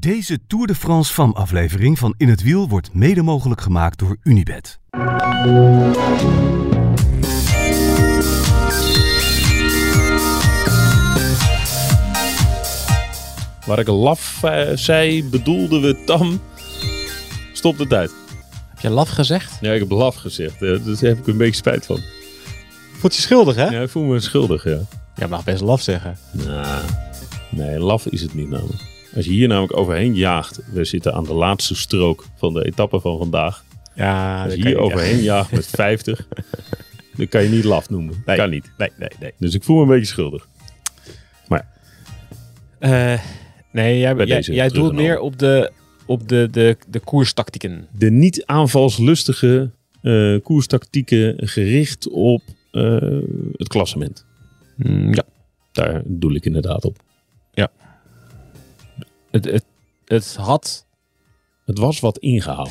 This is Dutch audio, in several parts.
Deze Tour de France FAM aflevering van In het Wiel wordt mede mogelijk gemaakt door Unibed. Waar ik laf eh, zei, bedoelden we tam. Stop de tijd. Heb je laf gezegd? Ja, ik heb laf gezegd. eh, dus daar heb ik een beetje spijt van. Voelt je schuldig, hè? Ja, ik voel me schuldig, ja. Ja, mag best laf zeggen. Nou, nee, laf is het niet namelijk. Als je hier namelijk overheen jaagt. We zitten aan de laatste strook van de etappe van vandaag. Ja, Als je hier overheen jaagt met 50. dan kan je niet laf noemen. Nee. Kan niet. Nee, nee, nee. Dus ik voel me een beetje schuldig. Eh, nee, jij, Bij jij, doelt meer op de, op de, de, de koerstactieken. De niet aanvalslustige eh koerstactieken gericht op eh, het klassement. Mm, ja. Daar doel ik inderdaad op. Het, het, het had... Het was wat ingehaald.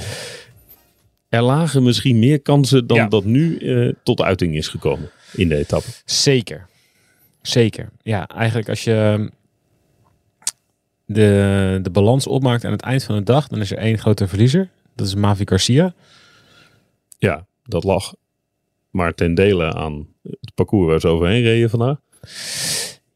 Er lagen misschien meer kansen dan Ja. dat nu eh, tot uiting is gekomen in de etappe. Zeker. Zeker. Ja, eigenlijk als je de, de balans opmaakt aan het eind van de dag, dan is er één grote verliezer. Dat is Mavi Garcia. Ja, dat lag maar ten dele aan het parcours waar ze overheen reden vandaag.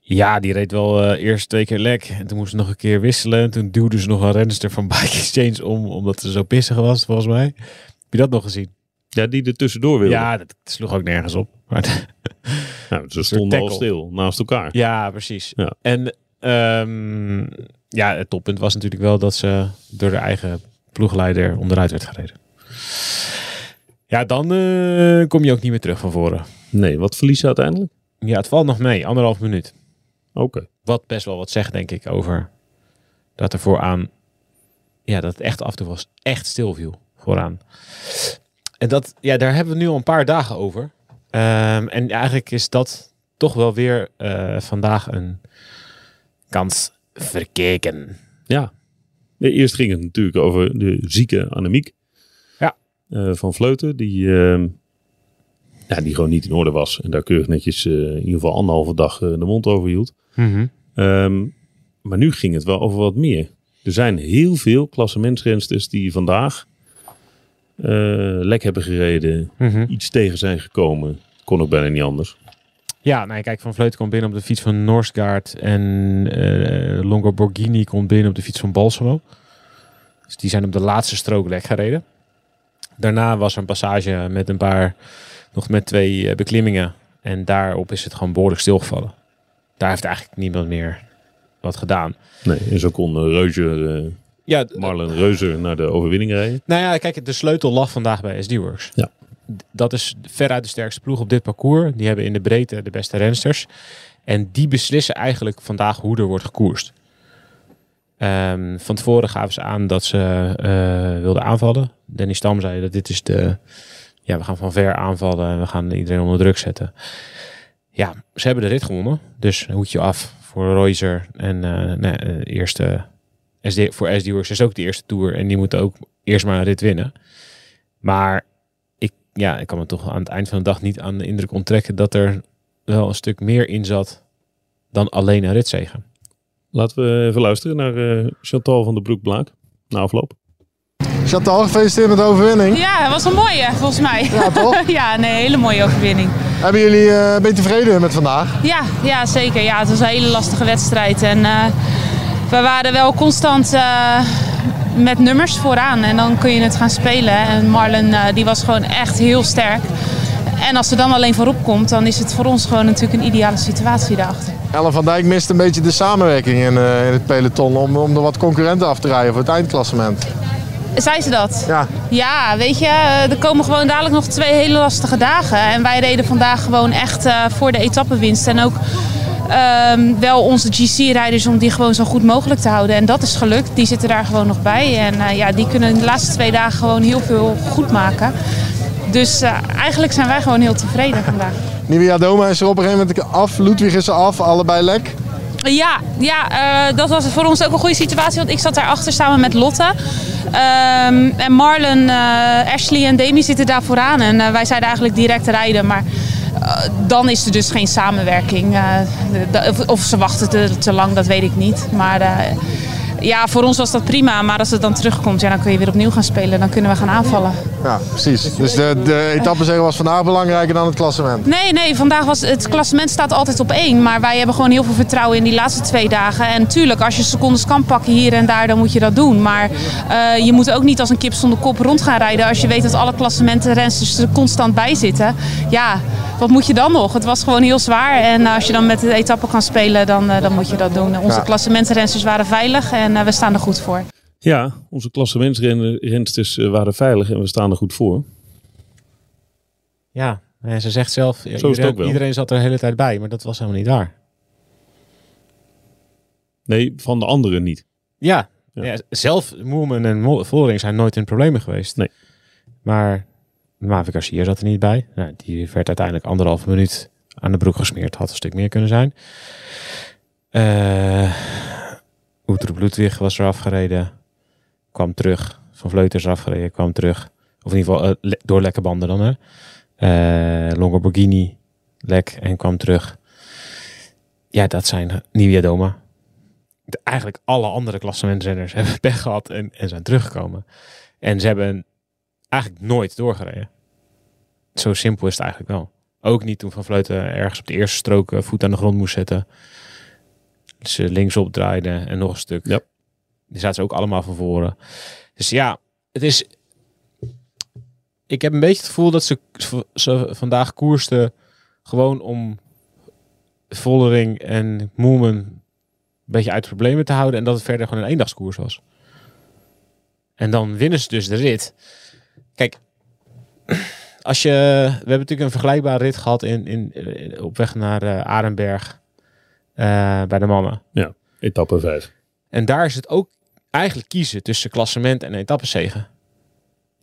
Ja, die reed wel eh, eerst twee keer lek. En toen moest ze nog een keer wisselen. En toen duwde ze nog een renster van Bike Exchange om, omdat ze zo pissig was, volgens mij. Heb je dat nog gezien? Ja, die er tussendoor wilde. Ja, dat sloeg ook nergens op. Maar nou, ze stonden al stil naast elkaar. Ja, precies. Ja. En ehm, ja, het toppunt was natuurlijk wel dat ze door de eigen ploegleider onderuit werd gereden. Ja, dan eh, kom je ook niet meer terug van voren. Nee, wat verlies ze uiteindelijk? Ja, het valt nog mee. Anderhalf minuut. Oké. Wat best wel wat zegt, denk ik, over dat er vooraan... Ja, dat het echt af en toe was echt stil viel vooraan. En dat, ja, daar hebben we nu al een paar dagen over. Ehm, en eigenlijk is dat toch wel weer eh, vandaag een kans verkeken. Ja. Eerst ging het natuurlijk over de zieke Annemiek. Ja. Eh, van Vleuten, die, eh, ja, die gewoon niet in orde was. En daar keurig netjes eh, in ieder geval anderhalve dag eh, de mond over hield. Ehm, maar nu ging het wel over wat meer. Er zijn heel veel klassementsrensters die vandaag eh, lek hebben gereden. Mhm. Iets tegen zijn gekomen. Kon ook bijna niet anders. Ja, nou, kijk, Van Vleuten komt binnen op de fiets van Norsgaard. En Longo Borghini komt binnen op de fiets van Balsamo. Dus die zijn op de laatste strook lek gereden. Daarna was er een passage met een paar, nog met twee eh, beklimmingen. En daarop is het gewoon behoorlijk stilgevallen. Daar heeft eigenlijk niemand meer wat gedaan. Nee, en zo kon eh, Reuzer, eh, Ja, Marlen Reuzer naar de overwinning rijden. nou ja, kijk, de sleutel lag vandaag bij SD-Works. Ja. Dat is veruit de sterkste ploeg op dit parcours. Die hebben in de breedte de beste rensters. En die beslissen eigenlijk vandaag hoe er wordt gekoerst. Ehm, van tevoren gaven ze aan dat ze wilden aanvallen. Danny Stam zei dat dit is de... Ja, we gaan van ver aanvallen en we gaan iedereen onder druk zetten. Ja, ze hebben de rit gewonnen. Dus hoedje af voor Reuser. En eh nee, eh, eerste... SD, voor SD-Works is ook de eerste Tour. En die moeten ook eerst maar een rit winnen. Maar ik, ja, ik kan me toch aan het eind van de dag niet aan de indruk onttrekken dat er wel een stuk meer in zat dan alleen een ritzegen. Laten we even luisteren naar eh, Chantal van de Broek-Blaak. Na afloop. Chantal, gefeliciteerd met de overwinning. Ja, het was een mooie volgens mij. Ja, toch? ja, nee, hele mooie overwinning. Hebben jullie, eh ben je tevreden met vandaag? Ja, ja, zeker. Ja, het was een hele lastige wedstrijd. En eh, we waren wel constant eh, met nummers vooraan. En dan kun je het gaan spelen. En Marlen die was gewoon echt heel sterk. En als ze dan alleen voorop komt, dan is het voor ons gewoon natuurlijk een ideale situatie daarachter. Ellen van Dijk mist een beetje de samenwerking in, in het peloton om, om er wat concurrenten af te rijden voor het eindklassement. Zei ze dat? Ja, Ja, weet je, er komen gewoon dadelijk nog twee hele lastige dagen. En wij reden vandaag gewoon echt eh, voor de etappenwinst. En ook ehm, wel onze GC-rijders om die gewoon zo goed mogelijk te houden. En dat is gelukt. Die zitten daar gewoon nog bij. En eh, ja, die kunnen de laatste twee dagen gewoon heel veel goed maken. Dus eh, eigenlijk zijn wij gewoon heel tevreden vandaag. Nivea Doma is er op een gegeven moment af, Ludwig is er af, allebei lek. Ja, ja eh, dat was voor ons ook een goede situatie. Want ik zat daarachter samen met Lotte. Ehm, en Marlon, eh, Ashley en Demi zitten daar vooraan. En eh, wij zeiden eigenlijk direct rijden. Maar dan is er dus geen samenwerking. Of, of ze wachten te, te lang, dat weet ik niet. Maar ja, voor ons was dat prima. Maar als het dan terugkomt, ja, dan kun je weer opnieuw gaan spelen. Dan kunnen we gaan aanvallen. Ja, precies. Dus de, de etappezege was vandaag belangrijker dan het klassement. Nee, nee, vandaag was het klassement staat altijd op één. Maar wij hebben gewoon heel veel vertrouwen in die laatste twee dagen. En tuurlijk, als je secondes kan pakken hier en daar, dan moet je dat doen. Maar uh, je moet ook niet als een kip zonder kop rond gaan rijden. Als je weet dat alle klassementen rensters er constant bij zitten. Ja, wat moet je dan nog? Het was gewoon heel zwaar. En als je dan met de etappe kan spelen, dan, uh, dan moet je dat doen. Onze ja. klassementenrensters waren veilig en uh, we staan er goed voor. Ja, onze klassementsrensters waren veilig en we staan er goed voor. Ja, en ze zegt zelf, Zo iedereen, iedereen zat er de hele tijd bij, maar dat was helemaal niet waar. Nee, van de anderen niet. Ja, ja. ja zelf Moerman en Vollering zijn nooit in problemen geweest. Nee. Maar Mavic Garcia zat er niet bij. Nou, die werd uiteindelijk anderhalve minuut aan de broek gesmeerd. Had een stuk meer kunnen zijn. Uh, Oeter Bloedwig was er afgereden. Kwam terug. Van Vleuten is afgereden. Kwam terug. Of in ieder geval le door lekke banden dan. Hè. Uh, Longoborghini lek en kwam terug. Ja, dat zijn Nivea Doma. Eigenlijk alle andere klassementrenners hebben pech gehad en, en zijn teruggekomen. En ze hebben eigenlijk nooit doorgereden. Zo simpel is het eigenlijk wel. Ook niet toen Van Vleuten ergens op de eerste strook eh, voet aan de grond moest zetten. Ze linksop draaiden en nog een stuk. Ja. Die zaten ze ook allemaal van voren. Dus ja, het is... Ik heb een beetje het gevoel dat ze, ze vandaag koersten gewoon om Vollering en Moemen een beetje uit problemen te houden. En dat het verder gewoon een eendagskoers was. En dan winnen ze dus de rit. Kijk, als je, we hebben natuurlijk een vergelijkbare rit gehad in, in, op weg naar uh, Arenberg bij de mannen. Ja, etappe 5. En daar is het ook eigenlijk kiezen tussen klassement en etappezegen.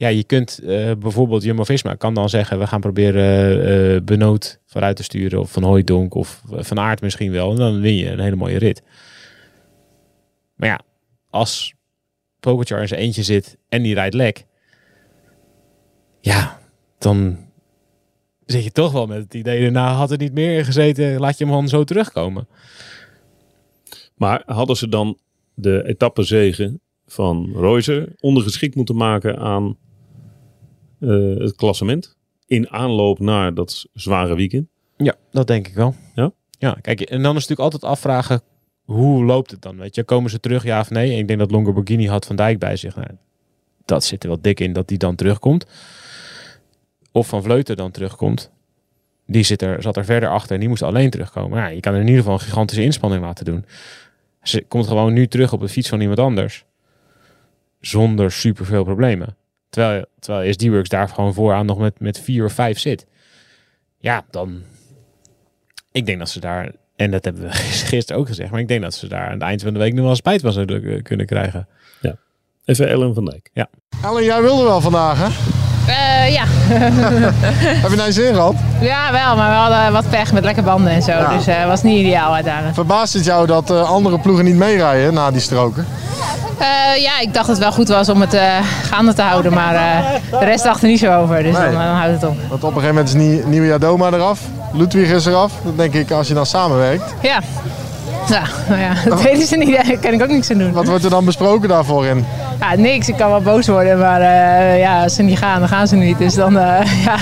Ja, je kunt uh, bijvoorbeeld Jumbo-Visma kan dan zeggen... we gaan proberen uh, Benoot vooruit te sturen... of Van Hooijdonk of Van Aert misschien wel. En dan win je een hele mooie rit. Maar ja, als Pogacar in zijn eentje zit en die rijdt lek... Ja, dan zit je toch wel met het idee, nou had er niet meer gezeten, laat je hem gewoon zo terugkomen. Maar hadden ze dan de etappezegen van Reuser ondergeschikt moeten maken aan uh, het klassement? In aanloop naar dat zware weekend? Ja, dat denk ik wel. Ja? Ja, kijk, en dan is natuurlijk altijd afvragen, hoe loopt het dan? Weet je, komen ze terug, ja of nee? En ik denk dat Longoborghini had Van Dijk bij zich. Nou, dat zit er wel dik in dat die dan terugkomt of Van Vleuten dan terugkomt, die zit er, zat er verder achter en die moest alleen terugkomen. Ja, je kan er in ieder geval een gigantische inspanning laten doen. Ze komt gewoon nu terug op de fiets van iemand anders. Zonder superveel problemen. Terwijl, terwijl SD-Works daar gewoon vooraan nog met, met vier of vijf zit. Ja, dan... Ik denk dat ze daar... En dat hebben we gisteren ook gezegd. Maar ik denk dat ze daar aan het eind van de week nog wel spijt van zouden kunnen krijgen. Ja. Even Ellen van Dijk. Ja. Ellen, jij wilde wel vandaag, hè? Uh, ja. Heb je je zin gehad? Ja, wel, maar we hadden wat pech met lekke banden en zo. Ja. Dus het uh, was niet ideaal uiteindelijk. Verbaast het jou dat uh, andere ploegen niet meerijden na die stroken? ja, ik dacht dat het wel goed was om het gaande te houden, maar de rest dacht er niet zo over. Dus nee. dan, dan, houdt het op. Want op een gegeven moment is Nieuwe Jadoma eraf, Ludwig is eraf. Dan denk ik, als je dan samenwerkt. Ja, ja, nou ja, dat weten ze niet. Daar kan ik ook niks aan doen. Wat wordt er dan besproken daarvoor in? Ja, niks. Ik kan wel boos worden, maar uh, ja, als ze niet gaan, dan gaan ze niet. Dus dan, uh, ja,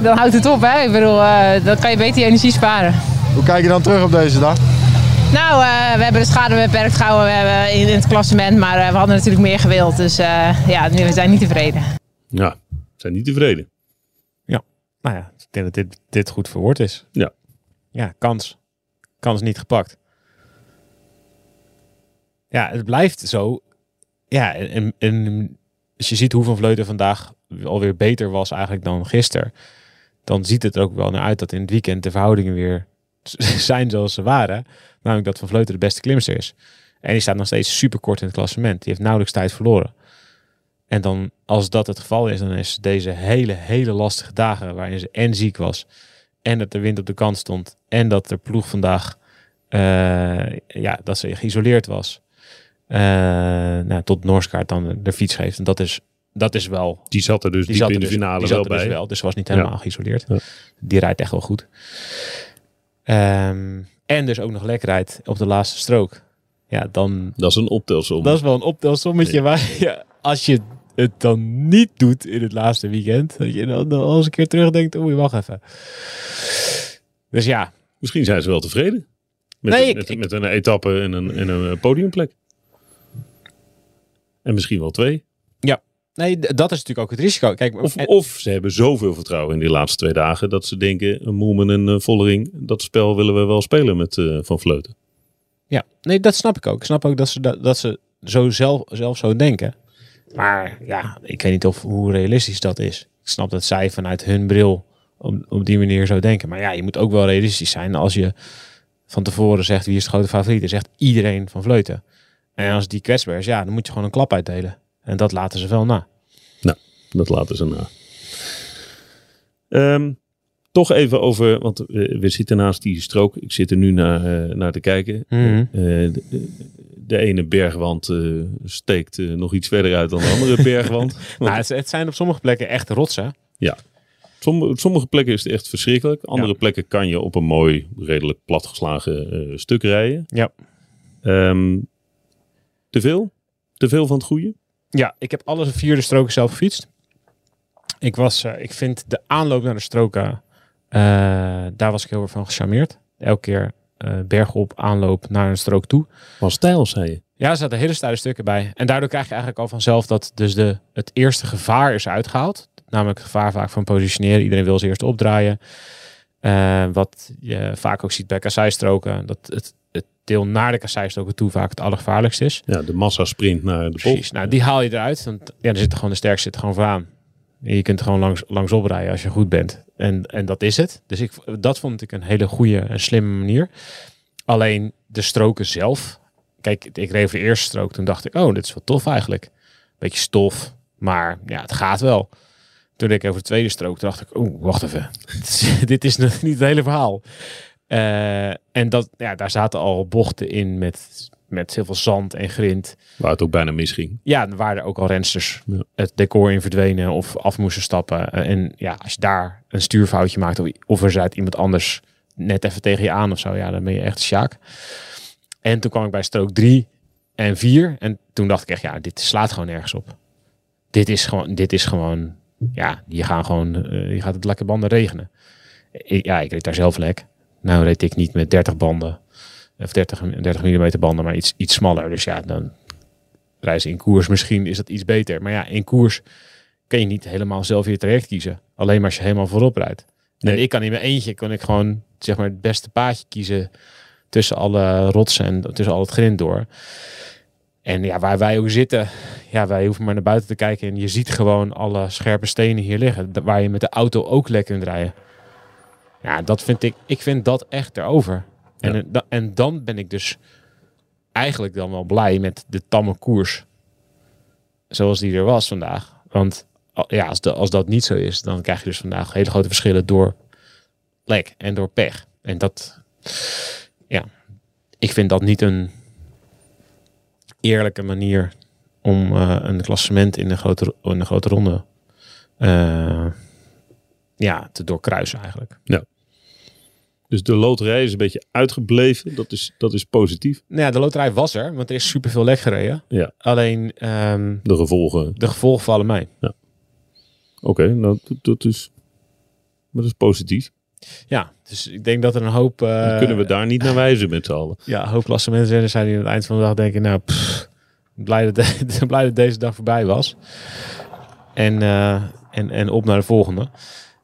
dan houdt het op. Hè. Ik bedoel, uh, dan kan je beter je energie sparen. Hoe kijk je dan terug op deze dag? Nou, we hebben de schade beperkt gehouden we hebben in, in het klassement, maar we hadden natuurlijk meer gewild. Dus ja, we zijn niet tevreden. Ja, we zijn niet tevreden. Ja, nou ja, ik denk dat dit, dit goed verwoord is. Ja. Ja, kans. Kans niet gepakt ja, het blijft zo. Ja, en, en als je ziet hoe Van Vleuten vandaag alweer beter was eigenlijk dan gisteren, dan ziet het ook wel naar uit dat in het weekend de verhoudingen weer zijn zoals ze waren. Namelijk dat Van Vleuten de beste klimster is. En die staat nog steeds super kort in het klassement. Die heeft nauwelijks tijd verloren. En dan, als dat het geval is, dan is deze hele, hele lastige dagen waarin ze en ziek was. En dat de wind op de kant stond. En dat de ploeg vandaag, uh, ja, dat ze geïsoleerd was. Uh, nou, tot Noorskaart dan de fiets geeft. En dat is, dat is wel... Die zat er dus die in de dus- finale die wel dus bij. wel, dus ze was niet helemaal geïsoleerd. Die rijdt echt wel goed. Um, en dus ook nog lekker rijdt op de laatste strook. Ja, dan... Dat is een optelsom. Dat is wel een optelsommetje waar je, als je het dan niet doet in het laatste weekend, dat je dan, dan eens een keer terugdenkt, oei, wacht even. Dus ja. Misschien zijn ze wel tevreden. Met, Nee, een, met, ik- met een etappe en een, en een eh, podiumplek. En misschien wel twee. Nee, d- dat is natuurlijk ook het risico. Kijk, Of, en- of ze hebben zoveel vertrouwen in die laatste twee dagen dat ze denken, een Moemen en een Vollering, dat spel willen we wel spelen met eh, Van Vleuten. Ja, nee, dat snap ik ook. Ik snap ook dat ze, dat, dat ze zo zelf, zelf zo denken. Maar ja, ik weet niet of, hoe realistisch dat is. Ik snap dat zij vanuit hun bril op, op die manier zo denken. Maar ja, je moet ook wel realistisch zijn als je van tevoren zegt wie is de grote favoriet. Dan zegt iedereen van Vleuten. En als die kwetsbaar is, ja, dan moet je gewoon een klap uitdelen. En dat laten ze wel na. Dat laten ze na. Ehm, toch even over, want we, zitten naast die strook. Ik zit er nu naar, eh, naar te kijken. Mhm. Eh, de, de ene bergwand eh, steekt eh, nog iets verder uit dan de andere bergwand. Nou, het, zijn op sommige plekken echt rotsen. Sommige, op sommige plekken is het echt verschrikkelijk. Andere plekken kan je op een mooi, redelijk platgeslagen eh, stuk rijden. Ja. Ehm, te veel? Te veel van het goede? Ja, ik heb alle vierde stroken zelf gefietst. Ik, was, eh, ik vind de aanloop naar de stroken, eh, daar was ik heel erg van gecharmeerd. Elke keer eh bergop, aanloop naar een strook toe. Van stijl, zei je. Ja, er zaten hele steile stukken bij. En daardoor krijg je eigenlijk al vanzelf dat dus de, het eerste gevaar is uitgehaald. Namelijk het gevaar vaak van positioneren. Iedereen wil ze eerst opdraaien. Eh, wat je vaak ook ziet bij kasseistroken. Dat het, het deel naar de kasseistroken toe vaak het allergevaarlijkste is. Ja, de massasprint naar de. Precies. Nou, die haal je eruit. Want ja, er zit gewoon de sterkste zit gewoon vooraan. En je kunt er gewoon langs, langs oprijden als je goed bent. En, en dat is het. Dus ik, dat vond ik een hele goede en slimme manier. Alleen de stroken zelf. Kijk, ik reed voor de eerste strook. Toen dacht ik, oh, dit is wel tof eigenlijk. Beetje stof. Maar ja, het gaat wel. Toen ik over de tweede strook. Dacht ik, oh, wacht even. dit is nog niet het hele verhaal. Eh, en dat, ja, daar zaten al bochten in met, met heel veel zand en grind. Waar het ook bijna misging. Ja, er waren ook al rensters Ja. het decor in verdwenen of af moesten stappen. En ja, als je daar een stuurfoutje maakt of, of er zit iemand anders net even tegen je aan of zo, ja, dan ben je echt sjaak. En toen kwam ik bij strook 3 en 4 en toen dacht ik echt, ja, dit slaat gewoon nergens op. Dit is gewoon, dit is gewoon, ja, je gaat gewoon, eh, je gaat het lekker banden regenen. Ik, ja, ik reed daar zelf lek. Nou reed ik niet met 30 banden of 30, 30 mm banden, maar iets, iets smaller. Dus ja, dan reizen in koers misschien is dat iets beter. Maar ja, in koers kan je niet helemaal zelf je traject kiezen. Alleen maar als je helemaal voorop rijdt. Nee. En ik kan in mijn eentje, kon ik gewoon zeg maar het beste paadje kiezen tussen alle rotsen en tussen al het grind door. En ja, waar wij ook zitten, ja, wij hoeven maar naar buiten te kijken en je ziet gewoon alle scherpe stenen hier liggen, waar je met de auto ook lekker kunt rijden. Ja, dat vind ik, ik vind dat echt erover. En, Ja. en, da- en dan ben ik dus eigenlijk dan wel blij met de tamme koers. Zoals die er was vandaag. Want ja, als, de, als dat niet zo is, dan krijg je dus vandaag hele grote verschillen door lek en door pech. En dat, ja, ik vind dat niet een eerlijke manier om eh, een klassement in de grote, in de grote ronde eh, ja, te doorkruisen eigenlijk. Dus de loterij is een beetje uitgebleven. Dat is, dat is positief. Nou ja, de loterij was er, want er is superveel lek gereden. Ja. Alleen ehm, De gevolgen. de gevolgen vallen mij. Oké, nou, dat, dat is, dat is positief. Ja, dus ik denk dat er een hoop... eh, Dan kunnen we daar niet naar wijzen met z'n allen. Ja, een hoop klassementsrenners zijn die aan het eind van de dag denken... Nou, pff, blij, dat de- blij dat deze dag voorbij was. En, eh, en, en op naar de volgende.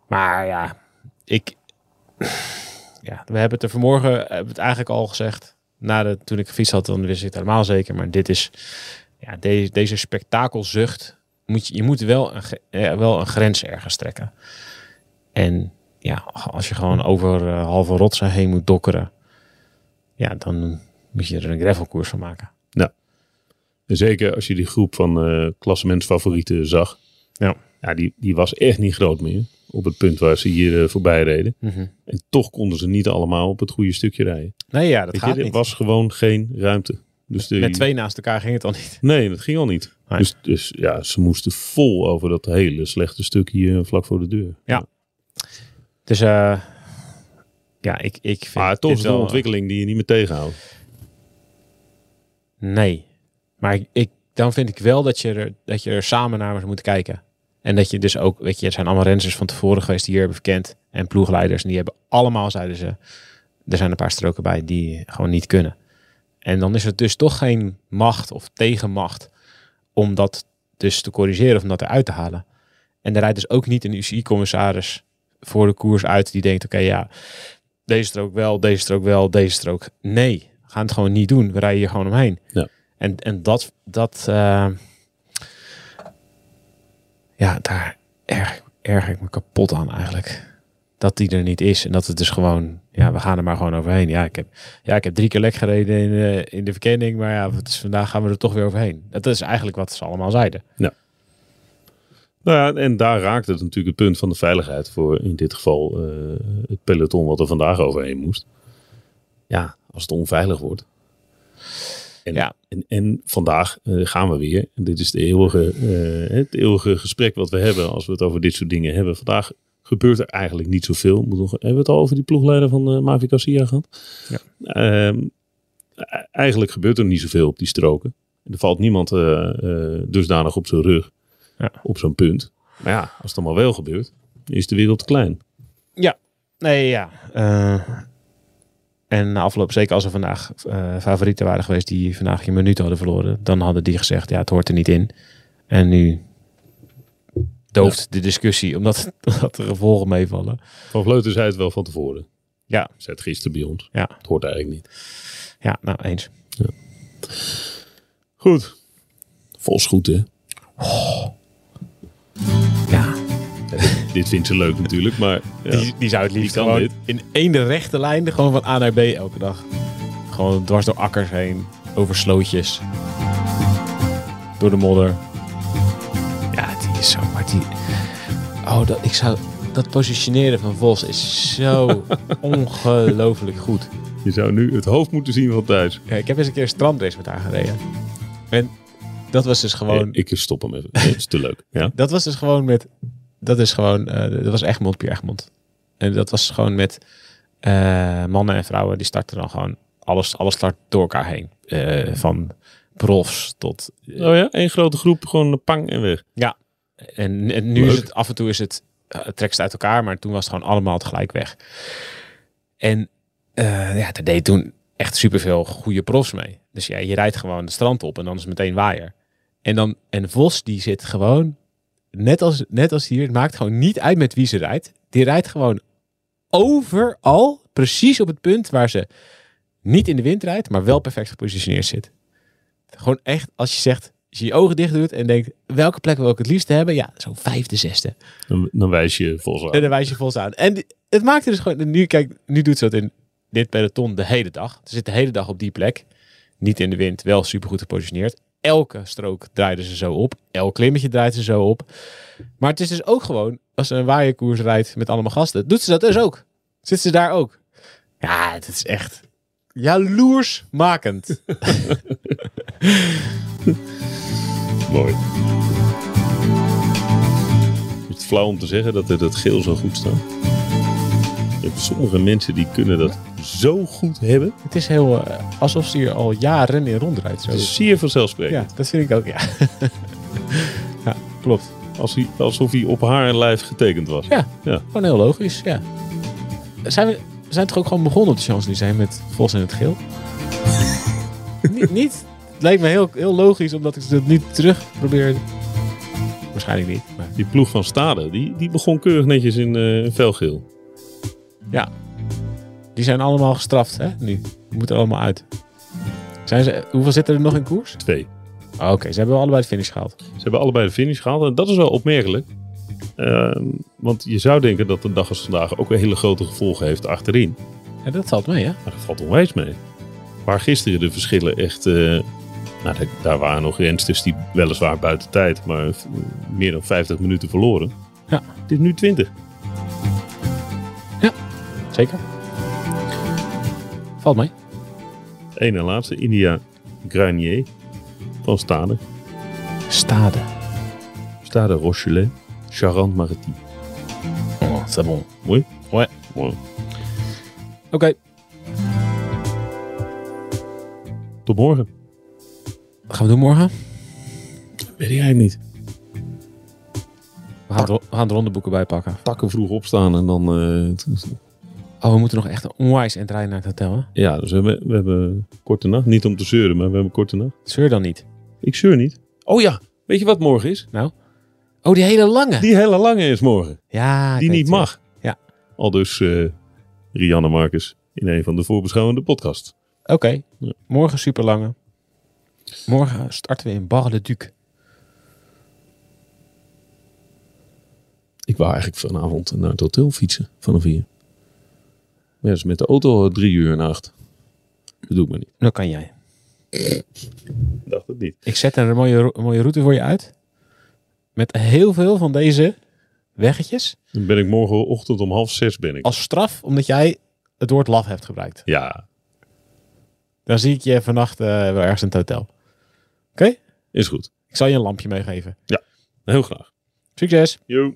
Maar ja, ik... Ja, we hebben het er vanmorgen hebben we het eigenlijk al gezegd. Na de, toen ik gefietst had, dan wist ik het helemaal zeker. Maar dit is... Ja, deze, deze spektakelzucht... Moet je, je moet wel een, eh, wel een grens ergens trekken. En ja, als je gewoon over eh, halve rotsen heen moet dokkeren... Ja, dan moet je er een gravelkoers van maken. En zeker als je die groep van eh klassementsfavorieten zag. Ja. ja die, die was echt niet groot meer. Op het punt waar ze hier eh, voorbij reden. En toch konden ze niet allemaal op het goede stukje rijden. Nee, ja, dat Weet gaat je, er niet. was gewoon geen ruimte. Dus de, Met twee naast elkaar ging het al niet. Nee, dat ging al niet. Nee. Dus, dus ja, ze moesten vol over dat hele slechte stukje vlak voor de deur. Ja. Dus eh, ja, ik, ik vind Maar toch is het een wel- ontwikkeling die je niet meer tegenhoudt. Nee. Maar ik, ik, dan vind ik wel dat je, er, dat je er samen naar moet kijken. En dat je dus ook, weet je, er zijn allemaal renners van tevoren geweest die hier hebben verkend. En ploegleiders. En die hebben allemaal, zeiden ze, er zijn een paar stroken bij die gewoon niet kunnen. En dan is het dus toch geen macht of tegenmacht om dat dus te corrigeren of om dat eruit te halen. En er rijdt dus ook niet een UCI-commissaris voor de koers uit die denkt, oké, ja, deze strook wel, deze strook wel, deze strook. Nee, we gaan het gewoon niet doen. We rijden hier gewoon omheen. Ja. En, en dat, dat uh, ja, daar erg, erg ik me kapot aan eigenlijk. Dat die er niet is. En dat het dus gewoon, ja, we gaan er maar gewoon overheen. Ja, ik heb, ja, ik heb drie keer lek gereden in, uh, in de verkenning. Maar ja, vandaag gaan we er toch weer overheen. Dat is eigenlijk wat ze allemaal zeiden. Ja. Nou ja, en daar raakt het natuurlijk het punt van de veiligheid voor in dit geval uh, het peloton wat er vandaag overheen moest. Ja, als het onveilig wordt. En, ja. en, en vandaag uh, gaan we weer. En dit is de eeuwige, uh, het eeuwige gesprek wat we hebben als we het over dit soort dingen hebben. Vandaag gebeurt er eigenlijk niet zoveel. Moet nog, hebben we het al over die ploegleider van uh, Mavi Garcia gehad? Ja. Ehm, eigenlijk gebeurt er niet zoveel op die stroken. Er valt niemand dusdanig op zijn rug ja. op zo'n punt. Maar ja, als het allemaal wel gebeurt, is de wereld klein. Ja, nee, ja. En na afloop, zeker als er vandaag uh, favorieten waren geweest die vandaag geen minuut hadden verloren, dan hadden die gezegd, ja, het hoort er niet in. En nu dooft ja. de discussie, omdat, omdat de gevolgen meevallen. Van Vleuten zei het wel van tevoren. Ja. Zei het gisteren bij ons. Ja. Het hoort eigenlijk niet. Ja, nou, eens. Ja. Goed. Vols goed, hè? Oh. Ja. Dit vindt ze leuk natuurlijk, maar... Ja, die, die zou het liefst gewoon dit. in één rechte lijn gewoon van A naar B elke dag. Gewoon dwars door akkers heen, over slootjes. Door de modder. Ja, die is zo... Maar die... Oh, dat, ik zou... Dat positioneren van Vos is zo ongelooflijk goed. Je zou nu het hoofd moeten zien van thuis. Ja, ik heb eens een keer een strandrace met haar gereden. En dat was dus gewoon... Ik stop hem even. Het is te leuk. Ja? Dat was dus gewoon met... Dat is gewoon... Uh, dat was Egmond, Pierre Egmond. En dat was gewoon met uh, mannen en vrouwen. Die starten dan gewoon... Alles, alles start door elkaar heen. Uh, van profs tot... oh ja? Eén grote groep. Gewoon pang en weg. Ja. En, en nu leuk. is het... Af en toe is het... Het trekt uit elkaar. Maar toen was het gewoon allemaal tegelijk weg. En ja, daar deed toen echt superveel goede profs mee. Dus ja, je rijdt gewoon de strand op en dan is het meteen waaier. En dan en Vos die zit gewoon net als net als hier, het maakt gewoon niet uit met wie ze rijdt. Die rijdt gewoon overal precies op het punt waar ze niet in de wind rijdt, maar wel perfect gepositioneerd zit. Gewoon echt als je zegt, als je je ogen dicht doet en denkt welke plek wil ik het liefst hebben, ja, zo'n vijfde, zesde. Dan, dan wijs je Vos aan. En dan wijs je Vos aan. En het maakt er dus gewoon nu kijk, nu doet ze dat in dit peloton de hele dag. Ze zit de hele dag op die plek. Niet in de wind, wel supergoed gepositioneerd. Elke strook draaiden ze zo op. Elk klimmetje draait ze zo op. Maar het is dus ook gewoon, als ze een waaierkoers rijdt met allemaal gasten, doet ze dat dus ook. Zit ze daar ook. Ja, het is echt jaloersmakend. Mooi. Is het flauw om te zeggen dat het, het geel zo goed staat? Hebt sommige mensen die kunnen dat zo goed hebben. Het is heel uh, alsof ze hier al jaren in rondrijdt. Zo. Het is zeer vanzelfsprekend. Ja, dat vind ik ook, ja. ja, klopt. Als hij, alsof hij op haar lijf getekend was. Ja, ja. gewoon heel logisch, ja. Zijn we, zijn toch ook gewoon begonnen op de Champs-Élysées met Vos in het geel? niet, niet? Het lijkt me heel, heel logisch, omdat ik dat nu terug probeer... Waarschijnlijk niet. Maar... Die ploeg van Stade, die, die begon keurig netjes in uh, felgeel. Ja, die zijn allemaal gestraft, hè? Nu. Die moeten er allemaal uit. Zijn ze, hoeveel zitten er nog in koers? Twee. Oh, Oké, okay. ze hebben allebei de finish gehaald. Ze hebben allebei de finish gehaald. En dat is wel opmerkelijk. Uh, want je zou denken dat de dag als vandaag ook een hele grote gevolgen heeft achterin. Ja, dat valt mee, hè? Maar dat valt onwijs mee. Waar gisteren de verschillen echt... Uh, nou, daar waren nog rensters die weliswaar buiten tijd, maar meer dan 50 minuten verloren. Ja. Het is nu 20. Zeker. Valt mee. Eén en laatste, India Granier van Stade. Stade. Stade Rochelet, Charente-Maritime. Oh, c'est bon. Oui? Ouais. ouais. Oké. Okay. Tot morgen. Wat gaan we doen morgen? Weet ik eigenlijk niet. We gaan, de, we gaan de rondeboeken bijpakken. Takken vroeg opstaan en dan... eh, Oh, we moeten nog echt een onwijs en rijden naar het hotel, hè? ja, dus we hebben, we hebben korte nacht. Niet om te zeuren, maar we hebben korte nacht. Zeur dan niet. Ik zeur niet. Oh ja, weet je wat morgen is? Nou? Oh, die hele lange. Die hele lange is morgen. ja, die niet mag. Ja. Al dus eh, Rianne Marcus in een van de voorbeschouwende podcasts. Oké, Ja. morgen super lange. Morgen starten we in Bar-le-Duc. Ik wou eigenlijk vanavond naar het hotel fietsen vanaf hier. Ja, dus met de auto drie uur en acht. Dat doe ik maar niet. Dat kan jij. dacht het niet. Ik zet er een mooie, mooie route voor je uit. Met heel veel van deze weggetjes. Dan ben ik morgenochtend om half zes ben ik. Als straf omdat jij het woord laf hebt gebruikt. Ja, Dan zie ik je vannacht eh, wel ergens in het hotel. Oké? is goed. Ik zal je een lampje meegeven. Heel graag. Succes! Yo.